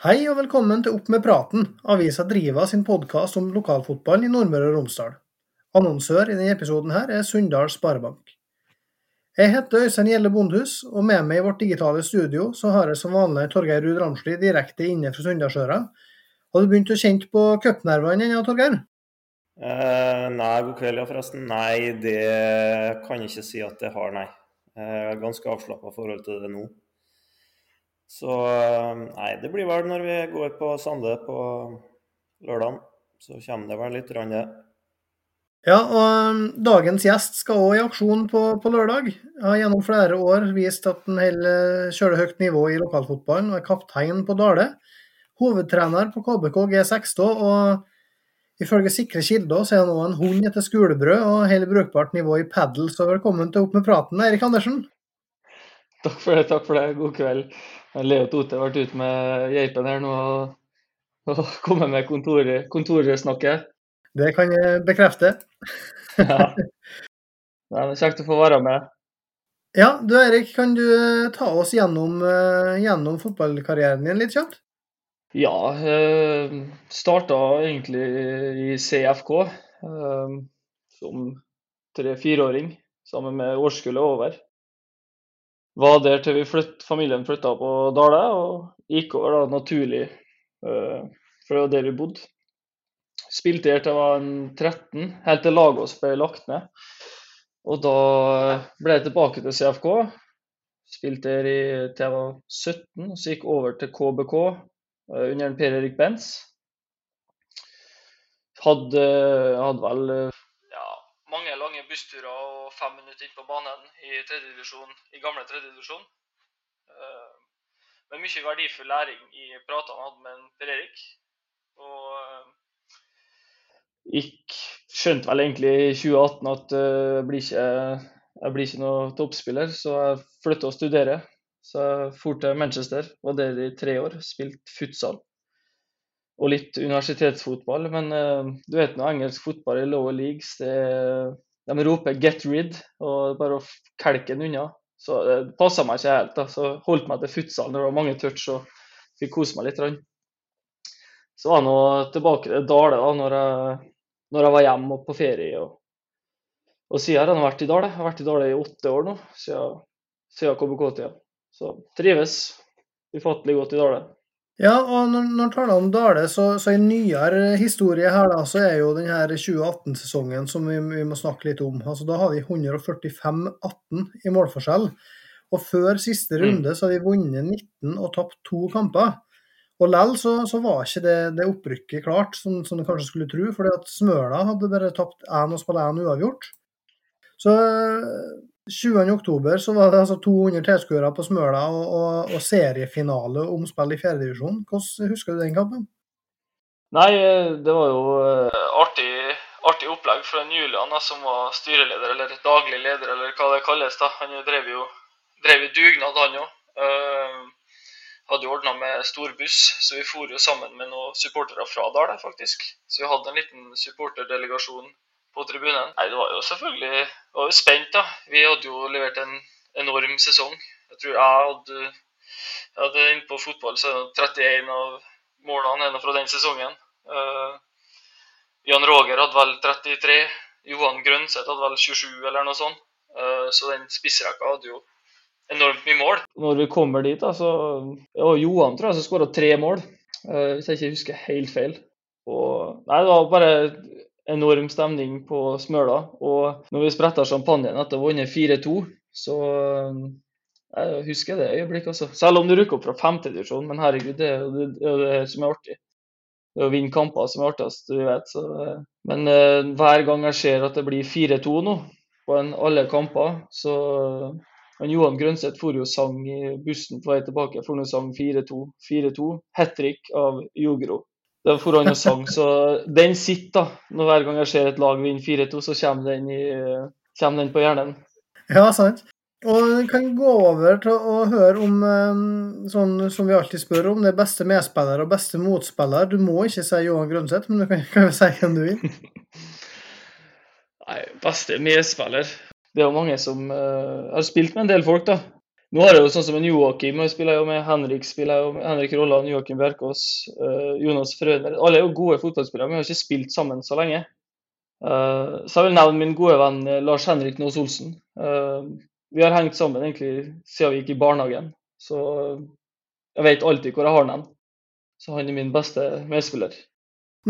Hei og velkommen til Opp med praten, avisa Driva sin podkast om lokalfotballen i Nordmøre og Romsdal. Annonsør i denne episoden her er Sunndal Sparebank. Jeg heter Øystein Gjelle Bondhus, og med meg i vårt digitale studio så har jeg som vanlig Torgeir Ruud Ramsli direkte inne fra Sunndalsøra. Har du begynt å kjenne på cupnervene ennå, Torgeir? Eh, nei, god kveld, ja, forresten. Nei, det kan jeg ikke si at det har, nei. Jeg har ganske avslappa forhold til det nå. Så eh, nei, det blir vel når vi går på Sande på lørdag, Så kommer det vel litt, rann, det. Ja, og um, dagens gjest skal òg i aksjon på, på lørdag. Har gjennom flere år vist at han holder kjører høyt nivå i lokalfotballen og er kaptein på Dale. Hovedtrener på KBK G16, og ifølge sikre kilder så er han òg en hund etter skolebrød og holder brukbart nivå i padel. Så velkommen til Opp med praten, Eirik Andersen. Takk for det, takk for det. God kveld. Leo Tote har vært ute med geipen her nå og, og kommet med kontoret, kontorsnakket. Det kan jeg bekrefte. Ja. Nei, det er kjekt å få være med. Ja, du Eirik, kan du eh, ta oss gjennom, eh, gjennom fotballkarrieren din litt kjapt? Ja, eh, starta egentlig i CFK eh, som tre-fireåring sammen med årskullet over. Var der til vi flytt, familien flytta på Dale, og gikk over da naturlig eh, fra der vi bodde. Spilte her til jeg var 13, helt til Lagos ble lagt ned. Og da ble jeg tilbake til CFK. Spilte her i, til jeg var 17, og så gikk jeg over til KBK uh, under en Per Erik Benz. Hadde, hadde vel uh, ja, mange lange bussturer og fem minutter inn på banen i, i gamle tredjedivisjon. Uh, men mye verdifull læring i pratene han hadde med Per Erik. Og uh, gikk, skjønte vel egentlig i 2018 at uh, jeg, blir ikke, jeg blir ikke noe toppspiller, så jeg flytta å studere. Så jeg dro til Manchester, var der i tre år, spilte futsal og litt universitetsfotball. Men du vet nå, engelsk fotball i lower leagues, det, de roper 'get rid' og bare å kelke den unna. Så det passa meg ikke helt. da, Så holdt meg til futsal når det var mange touch og fikk kose meg litt. Så var jeg nå tilbake til Dale da når jeg, når jeg var hjemme og på ferie. Og, og siden har jeg vært i Dale. Jeg har vært i Dale i åtte år nå, siden, siden KBK-tida. Så trives ufattelig godt i Dale. Ja, og når, når taler om Dale, så, så i nyere historie her, da, så er jo den her 2018-sesongen som vi, vi, må snakke litt om. Altså, Da har vi 145-18 i målforskjell. Og før siste runde så har vi vunnet 19 og tapt to kamper. Og lell så, så, var ikke det, det opprykket klart, som, som du kanskje skulle tro. fordi at Smøla hadde bare tapt én og spilt én uavgjort. Så 20.10 så var det altså 200 tilskuere på Smøla og, og, og seriefinale og omspill i fjerdedivisjon. Hvordan husker du den kampen? Nei, det var jo uh, artig, artig opplegg fra Julian, da, som var styreleder, eller daglig leder, eller hva det kalles. da. Han drev jo drev i dugnad, han òg. Uh, hadde jo ordna med stor buss, så vi for jo sammen med noen supportere fra Dal, faktisk. Så vi hadde en liten supporterdelegasjon på tribunen. Nei, det var jo selvfølgelig var jo spent, da. Vi hadde jo levert en enorm sesong. Jeg tror jeg hadde, jeg hadde inne på fotball så 31 av målene ennå fra den sesongen. Uh, Jan Roger hadde vel 33. Johan Grønseth hadde vel 27 eller noe sånt. Uh, så den spissrekka hadde jo enormt mye mål. Når vi kommer dit, da, så ja, Johan tror jeg som skåra tre mål, uh, hvis jeg ikke husker helt feil. Og, nei, det var bare enorm stemning på Smøla. Og når vi spretta champagnen etter å ha vunnet 4-2, så eh, jeg husker det øyeblikket, altså. Selv om du rykker opp fra femtedivisjon, men herregud, det er jo det, det, som er artig. Det er å vinne kamper som er artigst, du vet. Så, eh. men uh, hver gang jeg ser at det blir 4-2 nå, på en, alle kamper, så Men Johan Grønseth for jo sang i bussen på vei tilbake, for han sang 4-2. 4-2, hat trick av Jogro. Var for han og sang, så den sitter, da. Når hver gang jeg ser et lag vinne 4-2, så kommer den, i, kommer den på hjernen. Ja, sant. Og vi kan gå over til å høre om, eh, sånn som vi alltid spør om, det beste medspiller og beste motspiller. Du må ikke si Johan Grønseth, men du kan, kan jo si hvem du vil. Nei, beste medspiller Det er jo mange som uh, har spilt med en del folk, da. Nå har jeg jo sånn som en Joakim jeg spiller jo med, Henrik spiller jo med, Henrik Rolland, Joakim Bjerkås, uh, Jonas Frøner. Alle er jo gode fotballspillere, men vi har ikke spilt sammen så lenge. Uh, så jeg vil nevne min gode venn Lars Henrik Nås Olsen. Uh, vi har hengt sammen egentlig siden vi gikk i barnehagen. Så jeg vet alltid hvor jeg har den. Så han er min beste medspiller.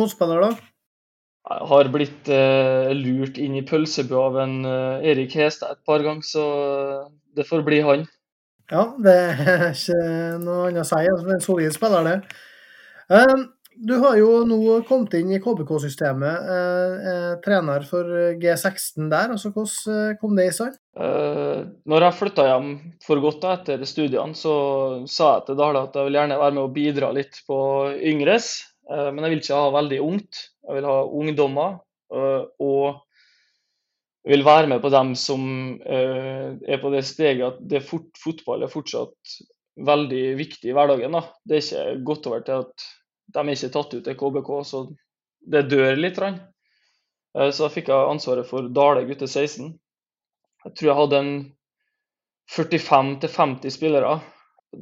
Motspiller, da? Jeg har blitt uh, lurt inn i pølsebua av en uh, Erik Hestad et par ganger, så det får bli han. Ja, det er ikke noe annet å si. Altså, en solid spiller, det. Um, du har jo nå kommet inn i KBK-systemet, eh, eh, trener for G16 der. altså Hvordan kom det i stand? Eh, når jeg flytta hjem for godt da, etter studiene, så sa jeg til Dale at jeg vil gjerne være med og bidra litt på yngres. Men jeg vil ikke ha veldig ungt. Jeg vil ha ungdommer. Eh, og vil være med på dem som er på det steget at det fort, fotball er fortsatt veldig viktig i hverdagen. Da. Det er ikke godt over til at de er ikke tatt ut til KBK, så det dør litt. Uh, så da fikk jeg ansvaret for Dale gutte 16. Jeg tror jeg hadde en 45-50 spillere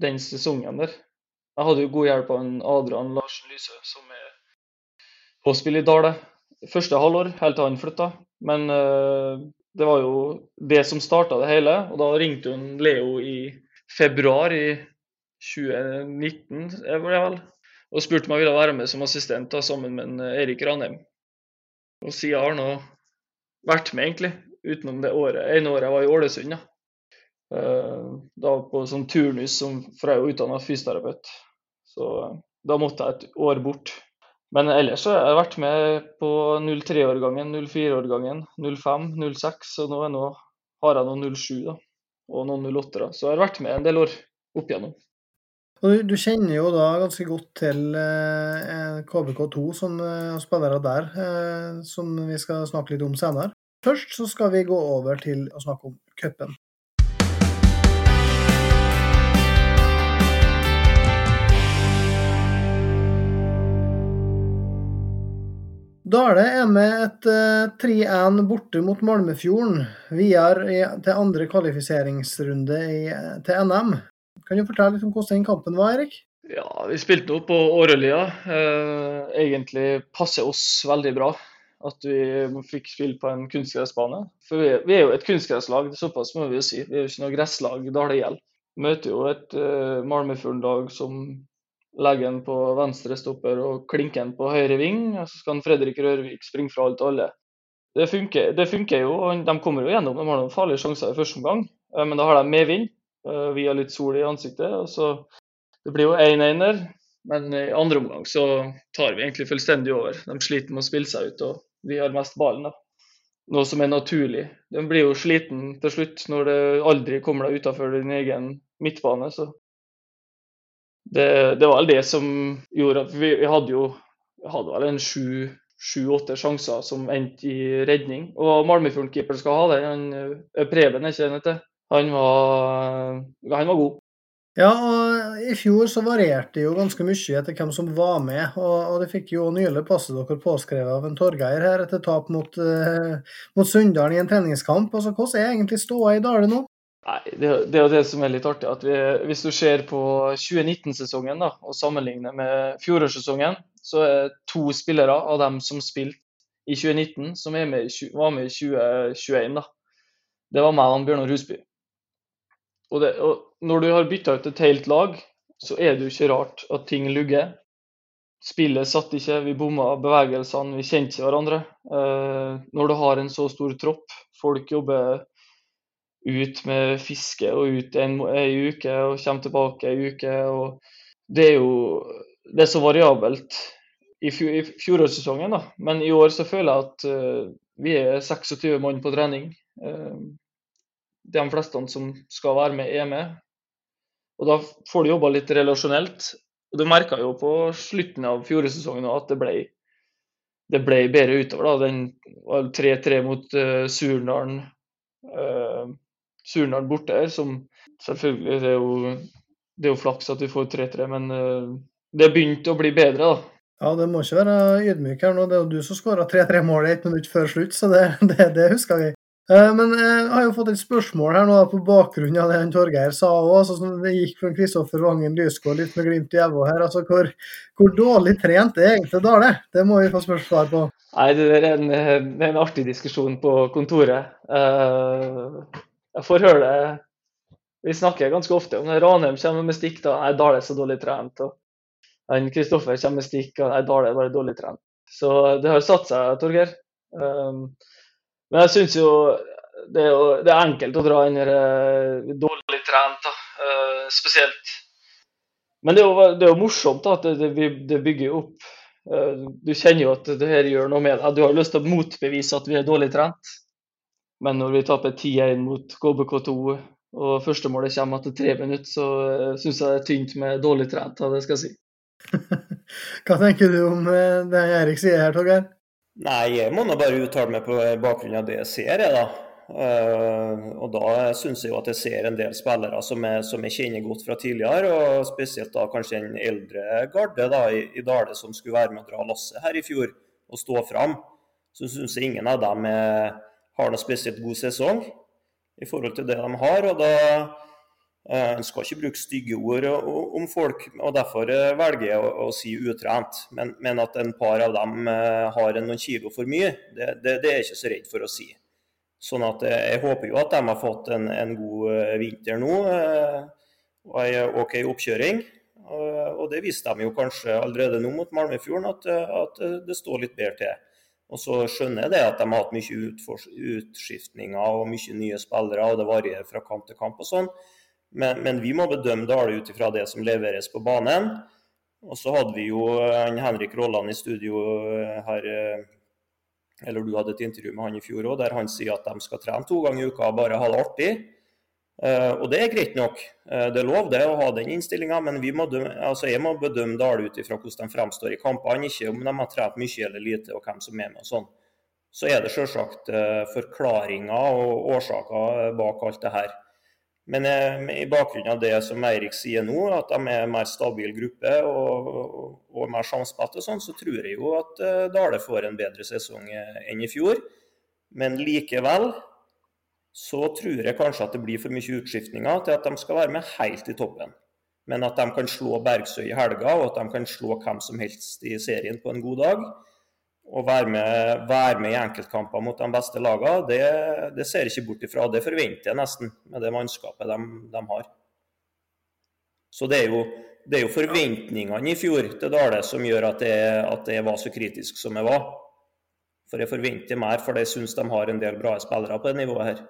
den sesongen der. Jeg hadde jo god hjelp av en Adrian Larsen Lyse, som er på spill i Dale. Første halvår, helt til han flytta. Men uh, det var jo det som starta det hele. Og da ringte hun Leo i februar i 2019, var det vel og spurte om jeg ville være med som assistent da, sammen med en eh, Erik Ranheim. Og siden har nå vært med, egentlig, utenom det året, ene året jeg var i Ålesund. Da, uh, da på sånn turnus, for jeg er jo utdanna fysioterapeut. Så da måtte jeg et år bort. Men ellers har jeg vært med på 03-årgangen, 04-årgangen, 05, 06, og nå, nå har jeg noen 07 da, og noen 08-ere. Så jeg har vært med en del år opp igjennom. Du, du, kjenner jo da ganske godt til eh, KBK2 som eh, spillere der, eh, som vi skal snakke litt om senere. Først så skal vi gå over til å snakke om cupen. Dale er med et 3-1 eh, borte mot Malmefjorden. Videre til andre kvalifiseringsrunde i, til NM. Kan du fortelle litt om hvordan den kampen var, Erik? Ja, Vi spilte nå på Årølia. Eh, egentlig passer oss veldig bra at vi fikk spille på en kunstgressbane. For vi er, vi er jo et kunstgresslag, såpass må vi jo si. Vi er jo ikke noe gresslag Dale gjelder. Møter jo et uh, Malmefjorden-lag som legger han på venstre stopper og klinker han på høyre ving. Og så skal Fredrik Rørvik springe fra alt og alle. Det funker, det funker jo. De kommer jo gjennom. De har noen farlige sjanser i første omgang, eh, men da har de medvind. Eh, vi har litt sol i ansiktet. og så Det blir jo 1-1 der, men i andre omgang så tar vi egentlig fullstendig over. De sliter med å spille seg ut, og vi har mest ballen. da. Noe som er naturlig. De blir jo sliten til slutt når det aldri kommer deg utafor din egen midtbane. så det, det, var vel det som gjorde at vi, vi hadde jo vi hadde vel en sju-åtte sjanser som endte i redning. Og Malmefjorden-keeperen skal ha det. Han, eh, Preben er ikke det? Han var, han var god. Ja, og i fjor så varierte det jo ganske mye etter hvem som var med. Og, og det fikk jo nylig passet dere påskrevet av en Torgeir her etter tap mot, uh, mot Sunndalen i en treningskamp. Altså, Hvordan er egentlig ståa i Dale nå? Nei, det, det, er jo det som er litt artig. at vi, Hvis du ser på 2019-sesongen da, og sammenligner med fjorårssesongen, så er to spillere av dem som spilte i 2019, som med, var med i 2021. da. Det var meg og Bjørnar Husby. Og, det, og når du har bytta ut et helt lag, så er det jo ikke rart at ting lugger. Spillet satt ikke, vi bomma bevegelsene, vi kjente hverandre. Eh, når du har en så stor tropp, folk jobber ut med fiske og ut en, en uke og kommer tilbake en uke. Det er jo det er så variabelt i, i fjorårssesongen, da. Men i år så føler jeg at uh, vi er 26 mann på trening. Uh, de fleste som skal være med, er med. Og da får du jobba litt relasjonelt. Og du merka jo på slutten av fjorårssesongen at det ble, det ble bedre utover. da, Den 3-3 mot uh, Surndalen. Uh, Surnadal borte her, som selvfølgelig det er jo, det er jo flaks at vi får 3-3, men uh, det begynte å bli bedre, da. Ja, det må ikke være ydmyk her nå. Det er jo du som skåra 3-3 mål i ett minutt før slutt, så det, det, det husker vi. Eh, men eh, jeg har jo fått et spørsmål her nå på bakgrunn av det han Torgeir sa òg. Altså, det gikk fra Kristoffer Vangen Lysgård litt med glimt i øyet her. Altså, hvor, hvor, dårlig trent er egentlig Dale? Det må vi få spørsmål på. Nei, det er en, en artig diskusjon på kontoret. Eh, jeg får høre det Vi snakker ganske ofte om det. Ranheim kommer med stikk. da, Nei, Dale er så dårlig trent. og Kristoffer kommer med stikk. og Nei, Dale er bare dårlig trent. Så det har satt seg, Torgeir. Men jeg syns jo det er, jo det er, enkelt å dra inn uh, dårlig trent, da. Uh, spesielt. Men det er jo, det er jo morsomt da, at det, det bygger opp. Uh, du kjenner jo at det her gjør noe med deg. Du har lyst til å motbevise at vi er dårlig trent. Men når vi taper 10-1 mot KBK2 og førstemålet kommer etter tre minutter, så uh, syns jeg det er tynt med dårlig trent. det skal jeg si. Hva tenker du om det Erik sier her, Torgeir? Nei, jeg må nå bare uttale meg på bakgrunn av det jeg ser, jeg, da. Uh, og da syns jeg jo at jeg ser en del spillere som jeg, som jeg, kjenner godt fra tidligere, og spesielt da kanskje den eldre garde da, i, i Dale som skulle være med å dra lasset her i fjor og stå fram. Så syns jeg ingen av dem er, har noe spesielt god sesong i forhold til det de har. og da Eh, en skal ikke bruke stygge ord om folk, og derfor eh, velger jeg å, si utrent. Men, men, at en par av dem eh, har noen kilo for mye, det, det, det, er jeg ikke så redd for å si. Sånn at Jeg håper jo at de har fått en, en god vinter nå og ei OK oppkjøring. Og det viste de jo kanskje allerede nå mot Malmefjorden, at, at det står litt bedre til. Og så skjønner jeg det at de har hatt mye utskiftninger og mye nye spillere, og det varierer fra kamp til kamp og sånn. Men, men, vi må bedømme Dale ut ifra det som leveres på banen. Og så hadde vi jo eh, Henrik Rolland i studio eh, her eh, Eller du hadde et intervju med han i fjor òg, der han sier at de skal trene to ganger i uka og bare ha det artig. Og det er greit nok. det er lov det å ha den innstillinga, men må dømme, altså jeg må bedømme Dale ut ifra hvordan de fremstår i kampene, ikke om de har trent mye eller lite og hvem som er med og sånn. Så er det selvsagt forklaringer og årsaker bak alt det her. Men i bakgrunnen av det som Eirik sier nå, at de er en mer stabil gruppe og, og, og mer samspilte, sånn, så tror jeg jo at Dale får en bedre sesong eh, enn i fjor. Men likevel så tror jeg kanskje at det blir for mye utskiftninger til at de skal være med helt i toppen. Men at de kan slå Bergsøy i helga, og at de kan slå hvem som helst i serien på en god dag Og være med, være med, i enkeltkamper mot de beste lagene, det, det ser jeg ikke bort ifra. Det forventer jeg nesten med det mannskapet de, de har. Så det er, jo, det er, jo, forventningene i fjor til Dale som gjør at jeg, at jeg var så kritisk som jeg var. For jeg forventer mer, for jeg syns de har en del bra spillere på det nivået her.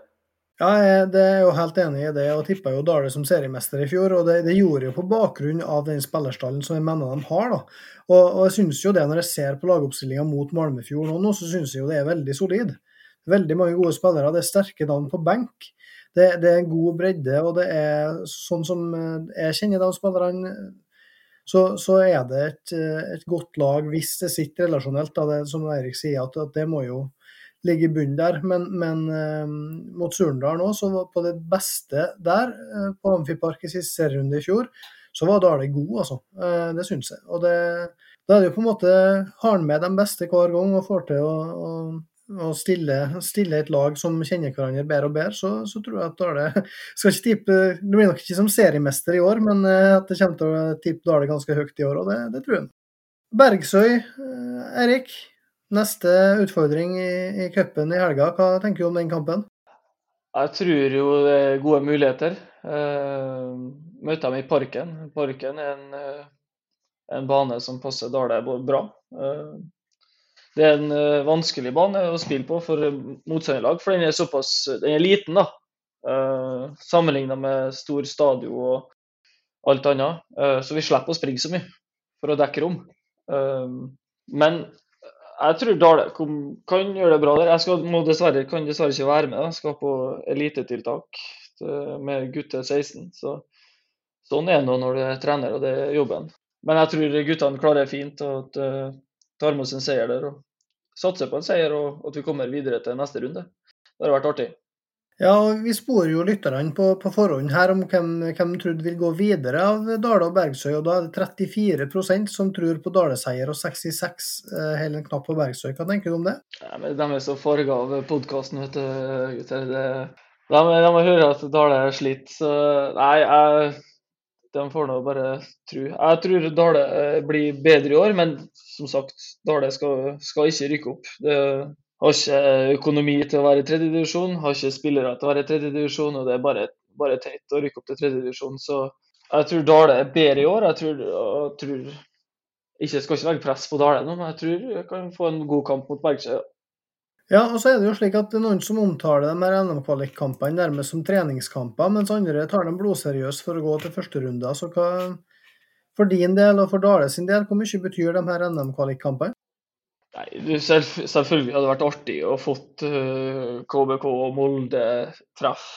Ja, det er jo helt enig i det, og tippa jo Dale som seriemester i fjor. og Det, det gjorde jo på bakgrunn av den spillerstallen som jeg mener de har. da. Og, og jeg synes jo det Når jeg ser på lagoppstillinga mot Malmefjord nå, så synes jeg jo det er veldig solid. Veldig mange gode spillere. Det er sterke navn på benk. Det, det, er god bredde, og det er sånn som jeg kjenner de spillerne, så, så, er det et, et, godt lag hvis det sitter relasjonelt. Da, det, som Eirik sier, at, at det må jo ligge i bunnen der. Men, men uh, mot Surndal nå, så var på det beste der, uh, på Amfipark i siste serierunde i fjor, så var Dale god, altså. Uh, det syns jeg. Og det, da er det jo på en måte Har med de beste hver gang og får til å, å, å stille, stille, et lag som kjenner hverandre bedre og bedre, så, så tror jeg at Dale skal ikke tippe, Det blir nok ikke som seriemester i år, men at det kommer til å tippe Dale ganske høyt i år, og det, det tror jeg. Bergsøy, Erik. Neste utfordring i, i cupen i helga, hva tenker du om den kampen? Jeg tror jo det er gode muligheter. Uh, møter dem i Parken. Parken er en, uh, en bane som passer Dale bra. Uh, det er en uh, vanskelig bane å spille på for motstanderlag, for den er såpass den er liten. da. Uh, Sammenligna med stor stadion og alt annet. så vi slipper å springe så mye for å dekke rom. men jeg tror Dale kan gjøre det bra der. Jeg skal, må dessverre, kan dessverre ikke være med. Jeg skal på elitetiltak med gutter 16. Så, sånn er det når du er trener og det er jobben. Men jeg tror guttene klarer det fint og at, uh, tar med oss en seier der. og Satser på en seier og at vi kommer videre til neste runde. Det har vært artig. Ja, Vi sporer jo lytterne på, på, forhånd her om hvem, hvem trodde vil gå videre av Dale og Bergsøy. og Da er det 34% som tror på Dale-seier og 66 eh, hele en knapp på Bergsøy. Hva tenker du om det? Ja, men De er så farga av podkasten, vet du. gutter. Det, de, de må høre at Dale sliter. Så nei, jeg, de får nå bare tro. Jeg tror Dale eh, blir bedre i år, men som sagt, Dale skal, skal ikke rykke opp. Det har ikke økonomi til å være i tredjedivisjon, har ikke spillere til å være i tredjedivisjon, og det er bare, bare teit å rykke opp til tredjedivisjon. Så jeg tror Dale er bedre i år. Jeg tror, jeg tror ikke, skal ikke legge press på Dale nå, men jeg tror jeg kan få en god kamp mot Bergsøy. Ja, og så er det jo slik at noen som omtaler de NM-kvalikkampene nærmest som treningskamper, mens andre tar dem blodseriøst for å gå til førsterunder. Så hva, for din del og for Dale sin del, hvor mye betyr de her NM-kvalikkampene? Nei, selv, Selvfølgelig hadde det vært artig å fått uh, eh, KBK og Molde treff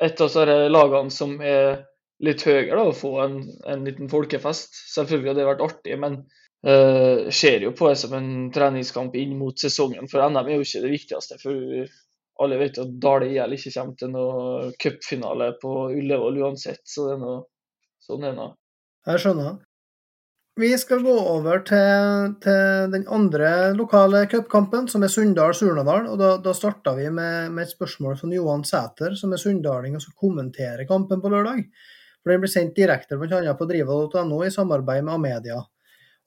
et av disse lagene som er litt høyere, da, å få en, en, liten folkefest. Selvfølgelig hadde det vært artig, men uh, ser jo på det som en treningskamp inn mot sesongen. For NM er jo ikke det viktigste. for alle vet at Dale IL ikke kommer til noe cupfinale på Ullevål uansett. Så det er noe, sånn er det. Jeg skjønner. Vi skal gå over til, til den andre lokale cupkampen, som er Sunndal-Surnadal. og Da, da starta vi med, med, et spørsmål fra Johan Sæter, som er sunndaling og som kommenterer kampen på lørdag. For Den blir sendt direkte bl.a. på driva.no i samarbeid med Amedia.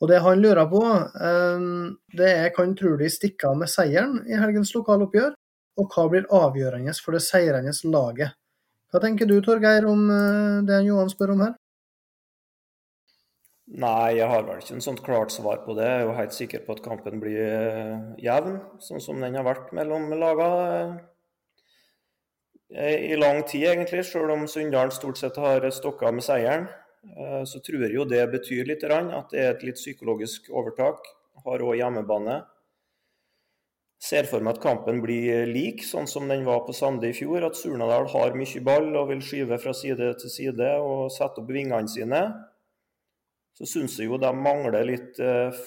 Og Det han lurer på, um, det er kan tror de stikker av med seieren i helgens lokaloppgjør, og hva blir avgjørende for det seirende laget. Hva tenker du Torgeir om uh, det Johan spør om her? Nei, jeg har vel ikke en sånt klart svar på det. Jeg er jo helt sikker på at kampen blir eh, jevn, sånn som den har vært mellom lagene eh, i lang tid, egentlig. Selv om Sunndalen stort sett har stokka med seieren, eh, så tror jeg jo det betyr litt at det er et litt psykologisk overtak. Har òg hjemmebane. Ser for meg at kampen blir lik, sånn som den var på Sande i fjor. At Surnadal har mye ball og vil skyve fra side til side og sette opp vingene sine så syns jeg jo de mangler litt eh,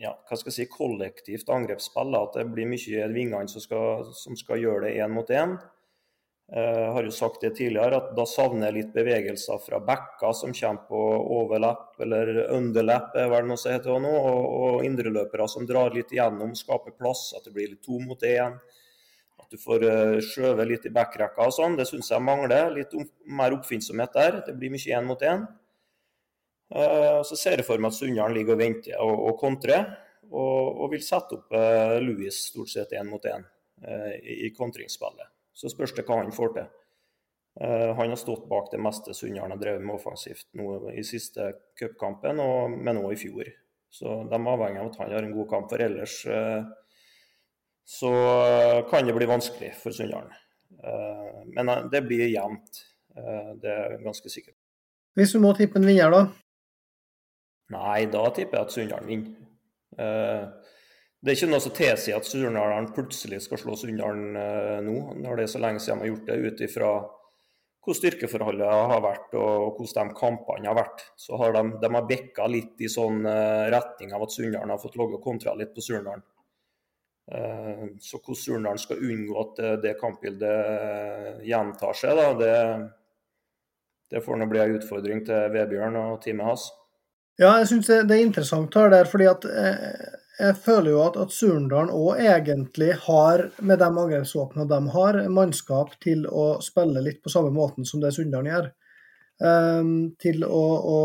ja, hva skal jeg si, kollektivt angrepsspill. At det blir mye vingene som skal, som skal gjøre det én mot én. Jeg eh, har jo sagt det tidligere at da savner jeg litt bevegelser fra backer som kommer på overlapp eller underlapp, er vel noe som heter nå, og, og indreløpere som drar litt igjennom, skaper plass, at det blir litt to mot én. At du får uh, skjøvet litt i backrekka og sånn. Det syns jeg mangler. Litt mer oppfinnsomhet der. Det blir mye én mot én. Eh, så ser jeg for meg at Sunndal ligger og venter og, og kontrer, og, og, vil sette opp eh, Louis stort sett én mot én eh, i, kontringsspillet. Så spørs det hva han får til. Eh, han har stått bak det meste Sunndal har drevet med offensivt nå i siste cupkampen, men òg i fjor. Så de er avhengig av at han har en god kamp, for ellers så kan det bli vanskelig for Sunndalen. Men det blir jevnt, det er ganske sikkert. Hvis du må tippe en vinner, da? Nei, da tipper jeg at Sunndal vinner. Eh, det er ikke noe som tilsier at Surnadalen plutselig skal slå Sunndalen eh, nå, når det er så lenge siden de har gjort det, ut ifra hvordan styrkeforholdet har vært og hvordan de kampene har vært. Så har de, de har bikka litt i sånn eh, retning av at Sunndalen har fått logge kontra litt på Surnadalen. Så hvordan Surnadalen skal unngå at det kampbildet gjentar seg, da, det, det får nå bli en utfordring til Vebjørn og teamet hans. Ja, jeg syns det er interessant her der, fordi at eh, jeg føler jo at, at Surndalen òg egentlig har, med de angrepsvåpnene de har, mannskap til å spille litt på samme måten som det Sunndalen gjør. Um, til å, å,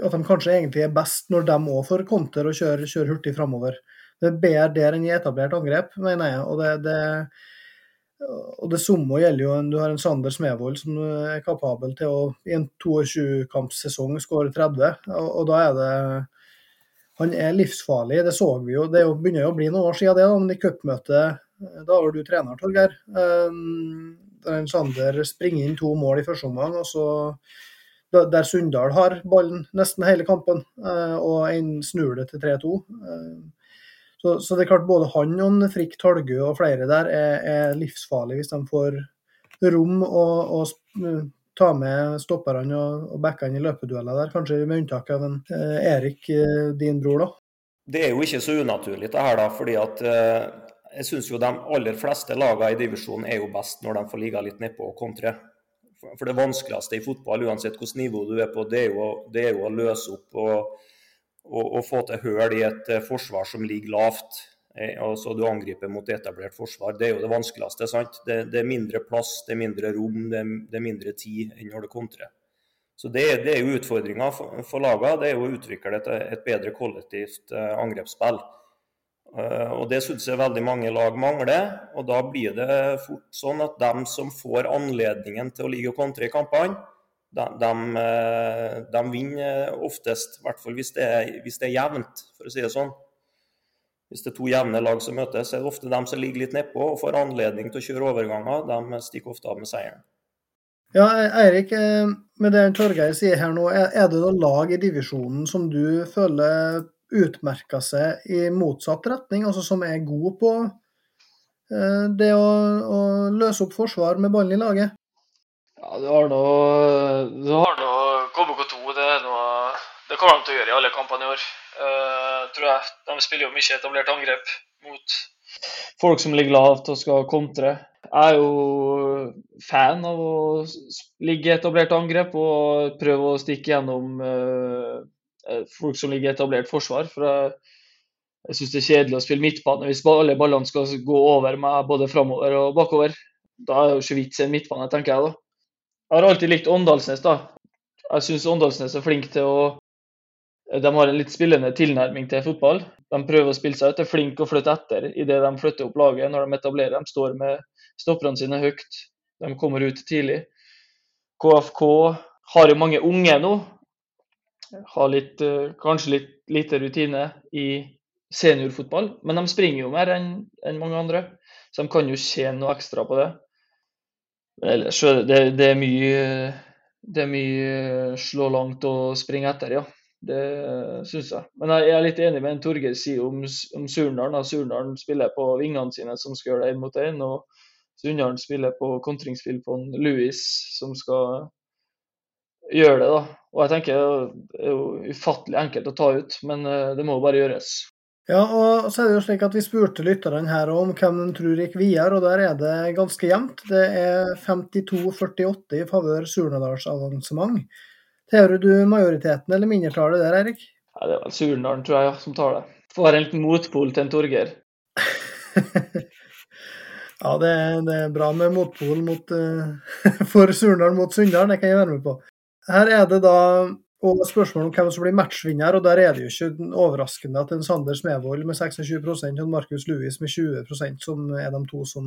At de kanskje egentlig er best når de òg får konter og kjører, kjører hurtig framover. Det er bedre der enn i etablert angrep, mener jeg. og det, det og det samme gjelder jo Du har en Sander Smevold som er kapabel til å i en 22-kampsesong skåre 30. Og, og, da er det Han er livsfarlig, det så vi jo. Det begynner jo å bli noen år siden det, da, men i cupmøtet Da var du trener, Torgeir. Um, der Sander springer inn to mål i første omgang, og så der Sunndal har ballen nesten hele kampen, uh, og en snur det til 3-2. Så, så, det er klart både han og Frikk Talgø og flere der er, er livsfarlige hvis de får rom og, og ta med stopperne og, og backene i løpedueller der, kanskje med unntak av en eh, Erik, eh, din bror, da. Det er jo ikke så unaturlig det her, da, fordi at eh, jeg syns jo de aller fleste lagene i divisjonen er jo best når de får ligge litt nedpå og kontre. For det vanskeligste i fotball, uansett hvilket nivå du er på, det er jo, det er jo å løse opp og, og, å få til høl i et eh, forsvar som ligger lavt. Eh, altså Du angriper mot etablert forsvar. Det er jo det vanskeligste. sant? Det, det er mindre plass, det er mindre rom, det det er mindre tid enn når det kontrer. Så det, det er jo utfordringa for, for laga, Det er jo å utvikle et, et bedre kollektivt eh, angrepsspill. Og Det syns jeg veldig mange lag mangler. og Da blir det fort sånn at de som får anledningen til å ligge og kontre i kampene, de, de, eh, de, vinner oftest, i hvert fall hvis det, er, hvis det er jevnt, for å si det sånn. Hvis det er to jevne lag som møtes, er det ofte de som ligger litt nedpå og får anledning til å kjøre overganger. De stikker ofte av med seieren. Ja, Eirik, eh, med det Torgeir sier her nå, er det da lag i divisjonen som du føler utmerker seg i motsatt retning, altså som er gode på eh, det å, å, løse opp forsvar med ballen i laget? Ja, du har nå, du har nå KBK2. Det, noe, det kommer de til å gjøre i alle kampene i år. Uh, tror jeg. De spiller jo mye etablert angrep mot folk som ligger lavt og skal kontre. Jeg er jo fan av å ligge i etablert angrep og prøve å stikke gjennom uh, folk som ligger i etablert forsvar. For jeg, jeg syns det er kjedelig å spille midtbane hvis alle ballene skal gå over meg både framover og bakover. Da er det jo ikke vits i en midtbane, tenker jeg da. Jeg har alltid likt Åndalsnes, da. Jeg syns Åndalsnes er flink til å De har en litt spillende tilnærming til fotball. De prøver å spille seg ut, er flinke å flytte etter idet de flytter opp laget når de etablerer. De står med stopperne sine høyt. De kommer ut tidlig. KFK har jo mange unge nå, har litt, eh, kanskje litt lite rutine i seniorfotball. Men de springer jo mer enn en mange andre, så de kan jo tjene noe ekstra på det. Ellers det, det er mye det er mye slå langt og springe etter, ja. Det syns jeg. Men jeg er litt enig med en Torgeir sier om, om Surndalen. Surndalen spiller på vingene sine, som skal gjøre det én mot én. Og Sunndalen spiller på kontringsspill på en Louis, som skal gjøre det. da. Og jeg tenker Det er jo ufattelig enkelt å ta ut, men eh, det må bare gjøres. Ja, og så er det jo slik at Vi spurte lytterne her om hvem de tror gikk videre, og der er det ganske jevnt. Det er 52-48 i favør Surnadalsavansement. Tilhører du majoriteten eller mindretallet der, Erik? Ja, det er vel Surnadalen, tror jeg, som tar det. Får en liten motpol til en Torgeir. ja, det er, det er, bra med motpol mot, uh, for Surnadal mot Sunndal, det kan jeg være med på. Her er det da og spørsmålet om hvem som blir matchvinner, og der er det jo ikke overraskende at en Sander Smevold med 26 og en Markus Louis med 20% som er de to som,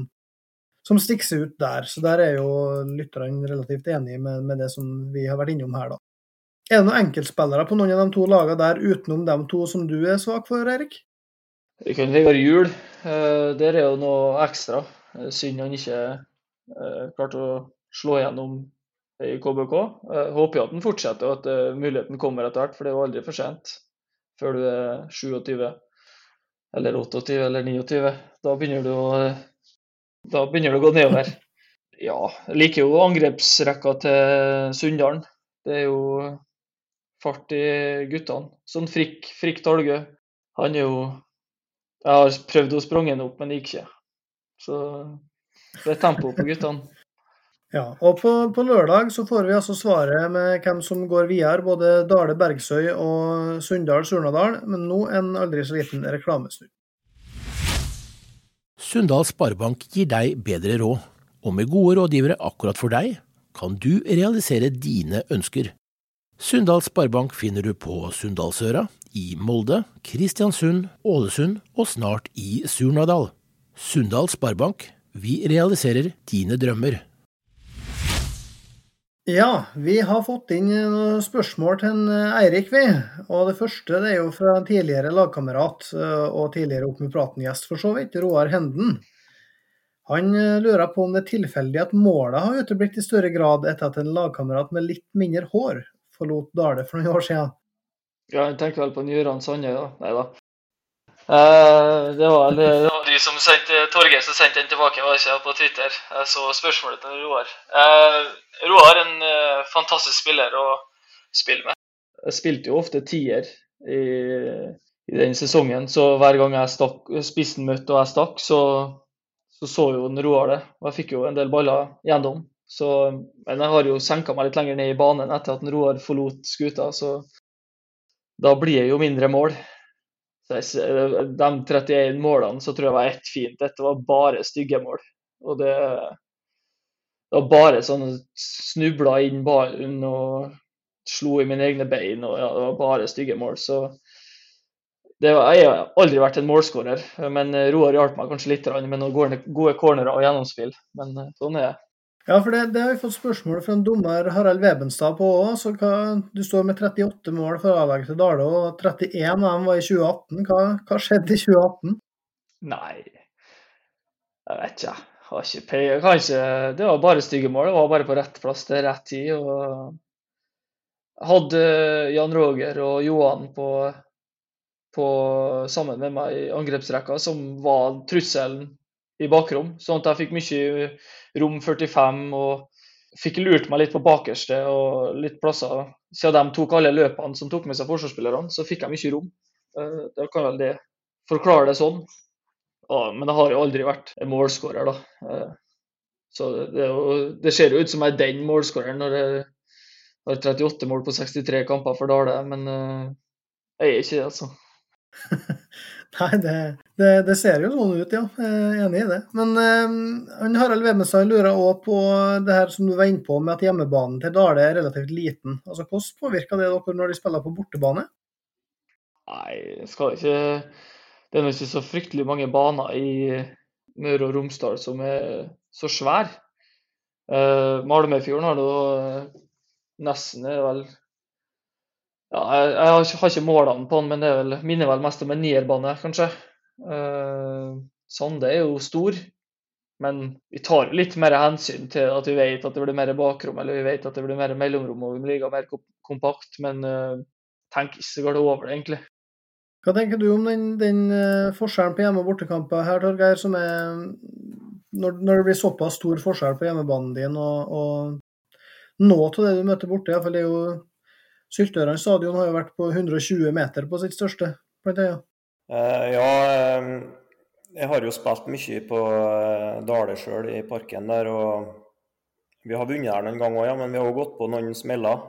som stikker seg ut der. Så der er jo lytterne relativt enige med, med, det som vi har vært innom her, da. Er det noen enkeltspillere på noen av de to lagene der utenom de to som du er svak for, Erik? Vi kan Vegard hjul. der er jo noe ekstra. Uh, synd han ikke uh, klarte å slå gjennom i KBK. Jeg håper jo at den fortsetter og at uh, muligheten kommer etter hvert, for det er jo aldri for sent før du er 27 eller 28 eller 29. Da begynner du å, begynner det å gå nedover. Ja, jeg liker jo angrepsrekka til Sunndalen. Det er jo fart i guttene. Sånn Frikk, Frikk Talgø. Han er jo Jeg har prøvd å sprunge opp, men det gikk ikke. Så det er tempo på guttene. Ja, og på, på, lørdag så får vi altså svaret med hvem som går videre, både Dale Bergsøy og Sunndal Surnadal, men nå en aldri så liten reklamesnutt. Sunndal Sparebank gir deg bedre råd, og med gode rådgivere akkurat for deg, kan du realisere dine ønsker. Sunndal Sparebank finner du på Sunndalsøra, i Molde, Kristiansund, Ålesund og snart i Surnadal. Sunndal Sparebank, vi realiserer dine drømmer. Ja, vi har fått inn noen spørsmål til en eh, Eirik, vi. Og det første det er jo fra en tidligere lagkamerat eh, og tidligere Opp med praten-gjest, for så vidt, Roar Henden. Han eh, lurer på om det er tilfeldig at målet har uteblitt i større grad etter at en lagkamerat med litt mindre hår forlot Dale for noen år siden. Ja, jeg tenker vel på Njøran Sande, da. Nei da. Uh, det, var, det, det, var, de som sendte Torgeir som sendte den tilbake var ikke på Twitter. Jeg så spørsmålet til Roar. Uh, Roar er en uh, fantastisk spiller å spille med. Jeg spilte jo ofte tier i, i den sesongen, så hver gang jeg stakk, spissen møtte og jeg stakk, så så, så jo Roar det. Og jeg fikk jo en del baller gjennom. Så, men jeg har jo senka meg litt lenger ned i banen etter at Roar forlot skuta, så da blir det jo mindre mål. Jeg, de 31 målene så tror jeg var ett fint. Dette var bare stygge mål. Og det, det var bare sånn snubla inn ballen og slo i mine egne bein. og ja, Det var bare stygge mål. Så var, jeg har aldri vært en målskårer, men Roar hjalp meg kanskje litt med noen gode cornerer og gjennomspill. Men eh, sånn er det. Ja, for det, det, har vi fått spørsmål fra en dommer Harald Webenstad på òg. Du står med 38 mål for A-laget til Dale, og 31 av dem var i 2018. Hva, hva skjedde i 2018? Nei, jeg vet ikke. Jeg har ikke peiling. Kanskje det var bare stygge mål. Det var bare på rett plass til rett tid. jeg hadde Jan Roger og Johan på, på, sammen med meg i angrepsrekka, som var trusselen i bakrom. Sånn at jeg fikk mye rom 45 og fikk lurt meg litt på bakerste og litt plasser. Siden de tok alle løpene som tok med seg forsvarsspillerne, så fikk jeg mye rom. Eh, da kan vel det forklare det sånn. Men jeg har jo aldri vært målskårer, da. Eh, så det, det, ser jo ut som jeg er den målskåreren når jeg har 38 mål på 63 kamper for Dale, men eh, jeg er ikke det, altså. Nei, det, det, det, ser jo sånn ut, ja. Jeg er enig i det. Men eh, Harald Wemestad lurer òg på det her som du var inne på med at hjemmebanen til Dale er relativt liten. Altså, Hvordan påvirker det dere når de spiller på bortebane? Nei, skal ikke Det er ikke så fryktelig mange baner i Møre og Romsdal som er så svære. Eh, Malmøyfjorden har nå nesten er vel ja, jeg, jeg, har ikke målene på den, men det vel, minner vel mest om en nierbane, kanskje. Uh, Sande er jo stor, men vi tar litt mer hensyn til at vi vet at det blir mer bakrom, eller vi vet at det blir mer mellomrom og vi blir mer kompakt. Men uh, tenk ikke så galt over det, egentlig. Hva tenker du om den, den uh, forskjellen på hjemme- og bortekamper her, Torgeir, som er når, når, det blir såpass stor forskjell på hjemmebanen din og, og noe av det du møter borte, det er stadion har jo vært på 120 meter på sitt største, blant annet. Uh, ja, eh, jeg har jo spilt mye på uh, Dale sjøl i parken der. og Vi har vunnet her noen ganger òg, ja, men vi har òg gått på noen smeller.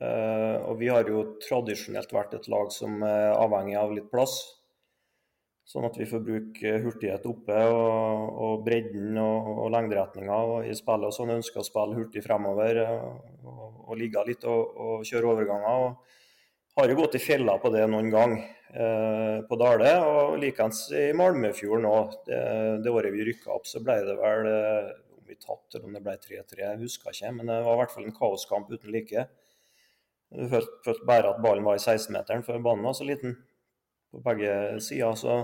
Uh, og vi har jo tradisjonelt vært et lag som er avhengig av litt plass. Sånn at vi får bruke hurtighet oppe og, og bredden og, og lengderetninga i spillet. og sånn Ønsker å spille hurtig fremover og, og ligge litt og, kjøre overganger. og Har jo gått i fella på det noen gang eh, på Dale. Og likeens i Malmefjorden òg. Det, det, året vi rykka opp, så ble det vel eh, om vi tatt eller om det ble 3-3, jeg husker ikke. Men det var i hvert fall en kaoskamp uten like. Du følte, følte bare at ballen var i 16-meteren, for banen var så liten på begge sider. Så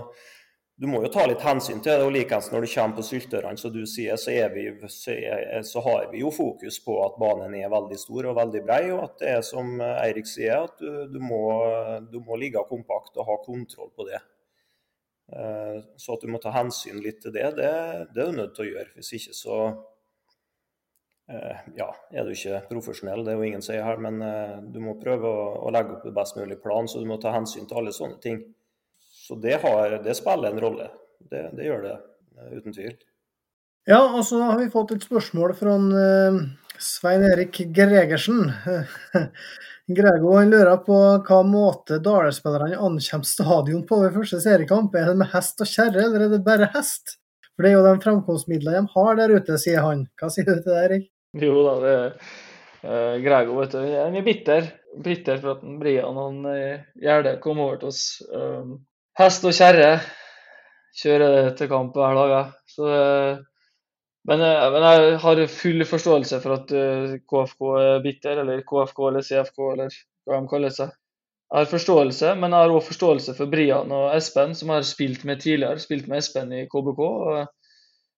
du må jo ta litt hensyn til det. og Likeens når du kommer på Syltørene, som du sier, så, vi, så, er, så, har vi jo fokus på at banen er veldig stor og veldig brei, og at det er som Eirik sier, at du, du, må, du, må, ligge kompakt og ha kontroll på det. Eh, så at du må ta hensyn litt til det, det, det er du nødt til å gjøre. Hvis ikke så eh, ja, er du ikke profesjonell, det er jo ingen som sier her, men eh, du må prøve å, å legge opp en best mulig plan, så du må ta hensyn til alle sånne ting. Så det, har, det spiller en rolle. Det, det, gjør det, eh, uten tvil. Ja, og så har vi fått et spørsmål fra uh, Svein Erik Gregersen. Grego han lurer på hva måte Dale-spillerne ankommer stadion på ved første seriekamp. Er det med hest og kjerre, eller er det bare hest? For det er jo de fremkomstmidlene de har der ute, sier han. Hva sier du til det, Erik? Jo da, det er uh, Grego, vet du. Han er bitter. Bitter for at Brian og Gjerde gjerne kom over til oss. Um, hest og kjerre. Kjører til kamp hver dag. Så, men, men, jeg har full forståelse for at KFK er bitter, eller KFK eller CFK, eller hva de kaller seg. Jeg har forståelse, men jeg har òg forståelse for Brian og Espen, som jeg har spilt med tidligere. Spilt med Espen i KBK og